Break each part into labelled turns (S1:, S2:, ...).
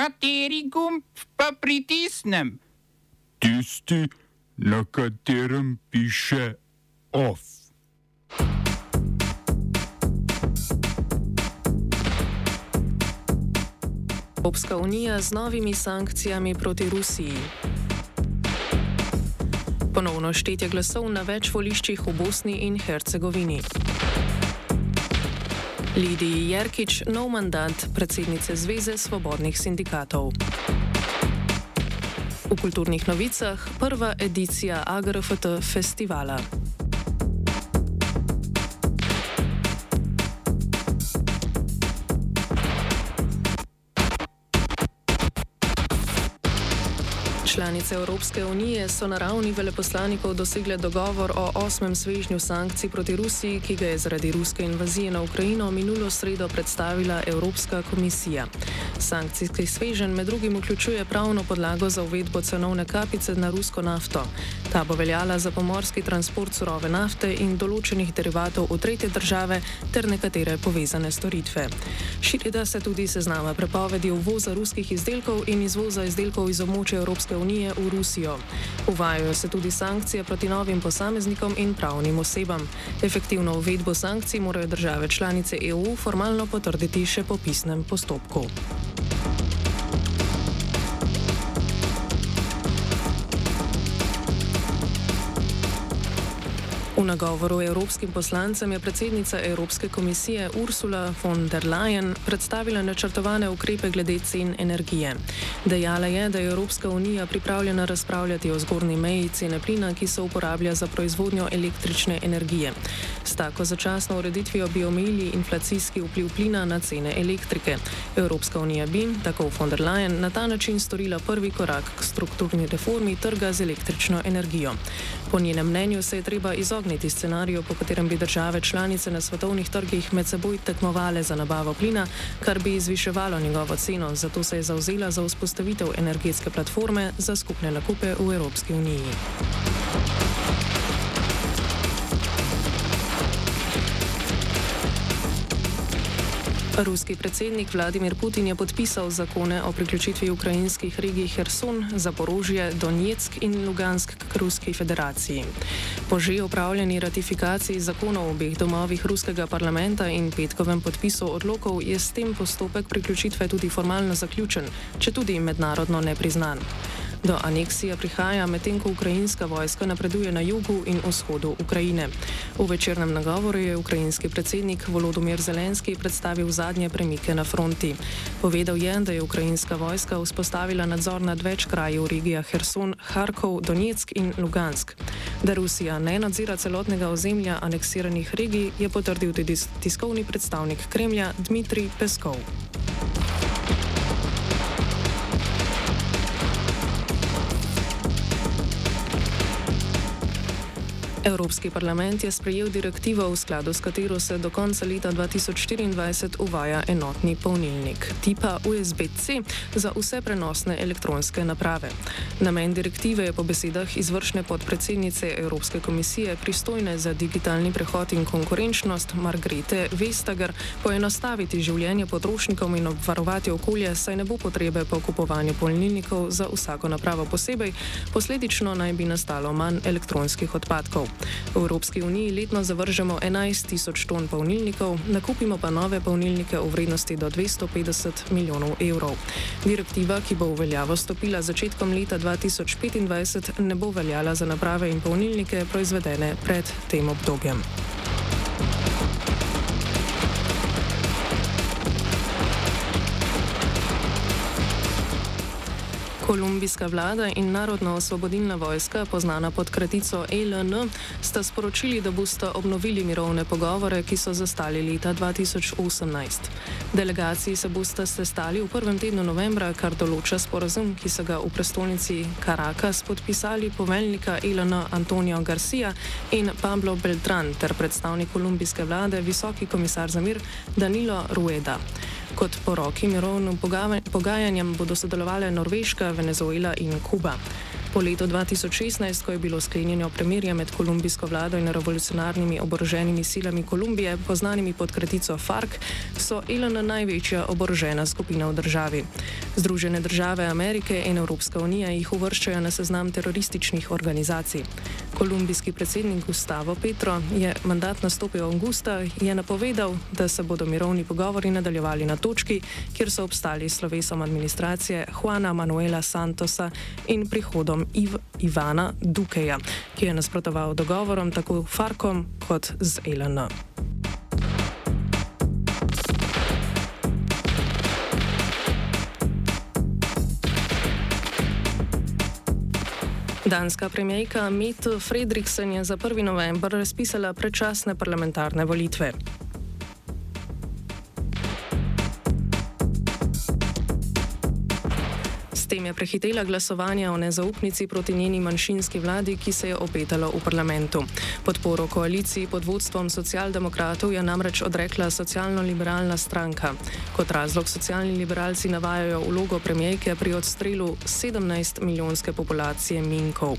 S1: Kateri gumb pa pritisnem?
S2: Tisti, na katerem piše OF.
S3: Evropska unija z novimi sankcijami proti Rusiji. Ponovno štetje glasov na več voliščih v Bosni in Hercegovini. Lidiji Jerkič nov mandat predsednice Zveze svobodnih sindikatov. V kulturnih novicah prva edicija AGRFT festivala. Članice Evropske unije so na ravni veleposlanikov dosegle dogovor o osmem svežnju sankcij proti Rusiji, ki ga je zaradi ruske invazije na Ukrajino minulo sredo predstavila Evropska komisija. Sankcijski svežen med drugim vključuje pravno podlago za uvedbo cenovne kapice na rusko nafto. Ta bo veljala za pomorski transport surove nafte in določenih derivatov v tretje države ter nekatere povezane storitve. Širida se tudi seznama prepovedi uvoza ruskih izdelkov in izvoza izdelkov iz območja Evropske unije v Rusijo. Uvajajo se tudi sankcije proti novim posameznikom in pravnim osebam. Efektivno uvedbo sankcij morajo države članice EU formalno potrditi še po pisnem postopku. V nagovoru evropskim poslancem je predsednica Evropske komisije Ursula von der Leyen predstavila načrtovane ukrepe glede cen energije. Dejala je, da je Evropska unija pripravljena razpravljati o zgornji meji cene plina, ki se uporablja za proizvodnjo električne energije. S tako začasno ureditvijo bi omejili inflacijski vpliv plina na cene elektrike. Evropska unija bi, tako von der Leyen, na ta način storila prvi korak k strukturni reformi trga z električno energijo. Po njenem mnenju se je treba izogniti scenariju, po katerem bi države članice na svetovnih trgih med seboj tekmovale za nabavo plina, kar bi zviševalo njegovo ceno. Zato se je zauzela za vzpostavitev energetske platforme za skupne nakupe v Evropski uniji. Ruski predsednik Vladimir Putin je podpisal zakone o priključitvi ukrajinskih regij Herson, Zaporožje, Donetsk in Lugansk k Ruski federaciji. Po že opravljeni ratifikaciji zakonov v obeh domovih ruskega parlamenta in petkovem podpisu odlokov je s tem postopek priključitve tudi formalno zaključen, če tudi mednarodno nepriznan. Do aneksije prihaja medtem, ko ukrajinska vojska napreduje na jugu in vzhodu Ukrajine. V večernem nagovoru je ukrajinski predsednik Volodomir Zelenski predstavil zadnje premike na fronti. Povedal je, da je ukrajinska vojska vzpostavila nadzor nad več kraji v regijah Herson, Harkov, Donetsk in Lugansk. Da Rusija ne nadzira celotnega ozemlja aneksiranih regij, je potrdil tudi tiskovni predstavnik Kremlja Dmitrij Peskov. Evropski parlament je sprejel direktivo, v skladu s katero se do konca leta 2024 uvaja enotni polnilnik tipa USB-C za vse prenosne elektronske naprave. Namen direktive je po besedah izvršne podpredsednice Evropske komisije pristojne za digitalni prehod in konkurenčnost Margrete Vestager poenostaviti življenje potrošnikom in obvarovati okolje, saj ne bo potrebe po kupovanju polnilnikov za vsako napravo posebej, posledično naj bi nastalo manj elektronskih odpadkov. V Evropski uniji letno zavržemo 11 tisoč ton polnilnikov, nakupimo pa nove polnilnike v vrednosti do 250 milijonov evrov. Direktiva, ki bo v veljavo stopila začetkom leta 2025, ne bo veljala za naprave in polnilnike proizvedene pred tem obdobjem. Kolumbijska vlada in Narodna osvobodilna vojska, poznana pod kratico ELN, sta sporočili, da boste obnovili mirovne pogovore, ki so zastali leta 2018. Delegaciji se boste sestali v prvem tednu novembra, kar določa sporazum, ki so ga v prestolnici Caracas podpisali poveljnika ELN Antonio Garcia in Pablo Beltran ter predstavnik kolumbijske vlade, visoki komisar za mir Danilo Rueda. Kot poroki mirovnim pogajanjem bodo sodelovali Norveška, Venezuela in Kuba. Po letu 2016, ko je bilo sklenjeno premirje med kolumbijsko vlado in revolucionarnimi oboroženimi silami Kolumbije, poznanimi pod kratico FARC, so ELN največja oborožena skupina v državi. Združene države Amerike in Evropska unija jih uvrščajo na seznam terorističnih organizacij. Kolumbijski predsednik Gustavo Petro je mandat nastopil avgusta in je napovedal, da se bodo mirovni pogovori nadaljevali na točki, kjer so obstali slovesom administracije Juana Manuela Santosa in prihodom Iv Ivana Dukeja, ki je nasprotoval dogovorom tako Farkom kot z LN. Danska premijejka Mette Frederiksen je za 1. november razpisala predčasne parlamentarne volitve. Tem je prehitela glasovanje o nezaupnici proti njeni manjšinski vladi, ki se je opetalo v parlamentu. Podporo koaliciji pod vodstvom socialdemokratov je namreč odrekla socialno-liberalna stranka. Kot razlog socialni liberalci navajajo vlogo premijejke pri odstrelu 17 milijonske populacije minkov.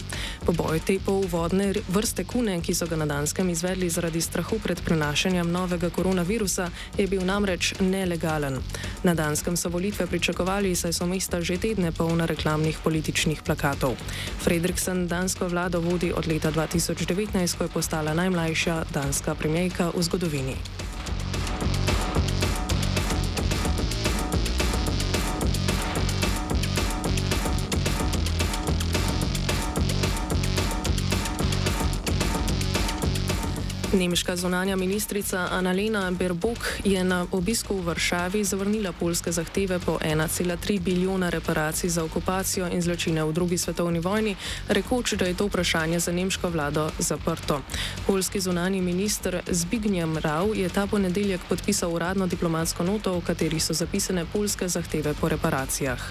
S3: Poboj te poluvodne vrste kune, ki so ga na Danskem izvedli zaradi strahu pred prenašanjem novega koronavirusa, je bil namreč nelegalen. Na Danskem so volitve pričakovali, saj so mesta že tedne polna reklamnih političnih plakatov. Fredriksen dansko vlado vodi od leta 2019, ko je postala najmlajša danska premijejka v zgodovini. Nemška zunanja ministrica Annalena Berbok je na obisku v Varšavi zavrnila polske zahteve po 1,3 bilijona reparacij za okupacijo in zločine v drugi svetovni vojni, rekoč, da je to vprašanje za nemško vlado zaprto. Polski zunani minister Zbignjem Rau je ta ponedeljek podpisal uradno diplomatsko noto, v kateri so zapisane polske zahteve po reparacijah.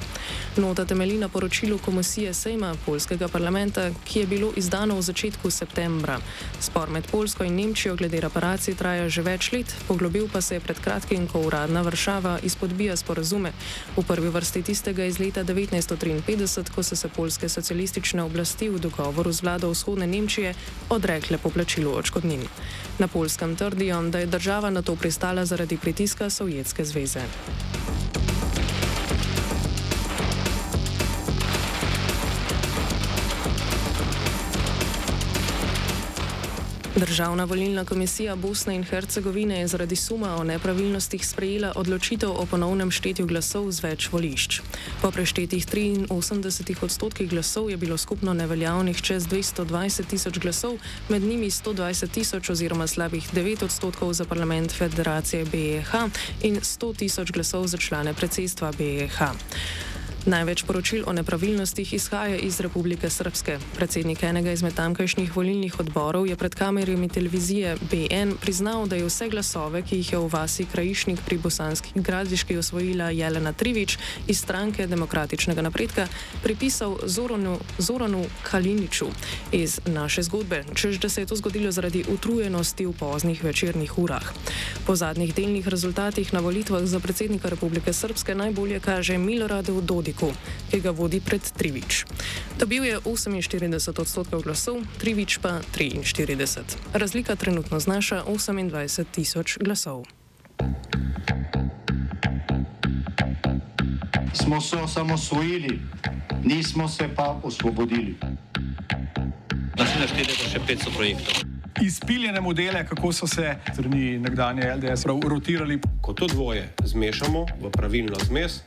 S3: Nota temelji na poročilu Komisije Sejma polskega parlamenta, ki je bilo izdano v začetku septembra. Spor med Polsko in Nemčijo Nemčijo glede reparacij traja že več let, poglobil pa se je pred kratkim, ko uradna Varšava izpodbija sporazume. V prvi vrsti tistega iz leta 1953, ko so se polske socialistične oblasti v dogovoru z vlado vzhodne Nemčije odrekle poplačilu očkodnin. Na polskem trdijo, da je država na to pristala zaradi pritiska Sovjetske zveze. Državna volilna komisija Bosne in Hercegovine je zaradi suma o nepravilnostih sprejela odločitev o ponovnem štetju glasov z več volišč. Po preštetih 83 odstotkih glasov je bilo skupno neveljavnih čez 220 tisoč glasov, med njimi 120 tisoč oziroma slabih 9 odstotkov za parlament Federacije BEH in 100 tisoč glasov za člane predsedstva BEH. Največ poročil o nepravilnostih izhaja iz Republike Srpske. Predsednik enega izmed tamkajšnjih volilnih odborov je pred kamerami televizije BN priznal, da je vse glasove, ki jih je v vasi Krajišnik pri Bosanski gradiški osvojila Jelena Trivič iz stranke Demokratičnega napredka, pripisal Zoronu, Zoronu Kaliniču iz naše zgodbe, čež da se je to zgodilo zaradi utrujenosti v poznih večernih urah. Po zadnjih delnih rezultatih na volitvah za predsednika Republike Srpske najbolje kaže Milorad Dodi. Politiku, ki ga vodi pred Trivič. Dobil je 48 odstotkov glasov, Trivič pa 43. Razlika trenutno znaša 28 tisoč glasov.
S4: Smo se osamosvojili, nismo se pa osvobodili.
S5: Naslednje število je še 500 projektov.
S6: Izpiljene modele, kako so se strani nekdanje LDS rotirali.
S7: Ko to dvoje zmešamo v pravilno zmes,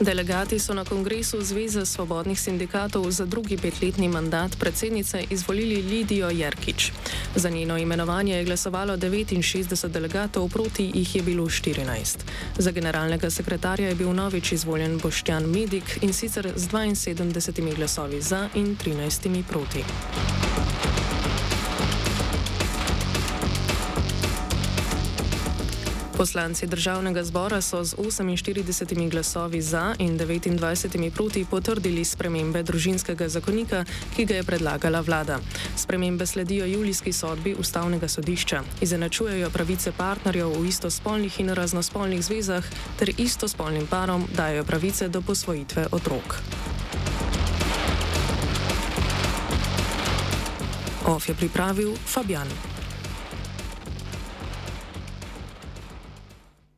S3: Delegati so na kongresu Zveze svobodnih sindikatov za drugi petletni mandat predsednice izvolili Lidijo Jerkič. Za njeno imenovanje je glasovalo 69 delegatov, proti jih je bilo 14. Za generalnega sekretarja je bil novič izvoljen Boštjan Medik in sicer z 72 glasovi za in 13 proti. Poslanci državnega zbora so z 48 glasovi za in 29 proti potrdili spremembe družinskega zakonika, ki ga je predlagala vlada. Spremembe sledijo julijski sodbi ustavnega sodišča. Izenačujejo pravice partnerjev v istospolnih in raznospolnih zvezah ter istospolnim parom dajo pravice do posvojitve otrok. OF je pripravil Fabian.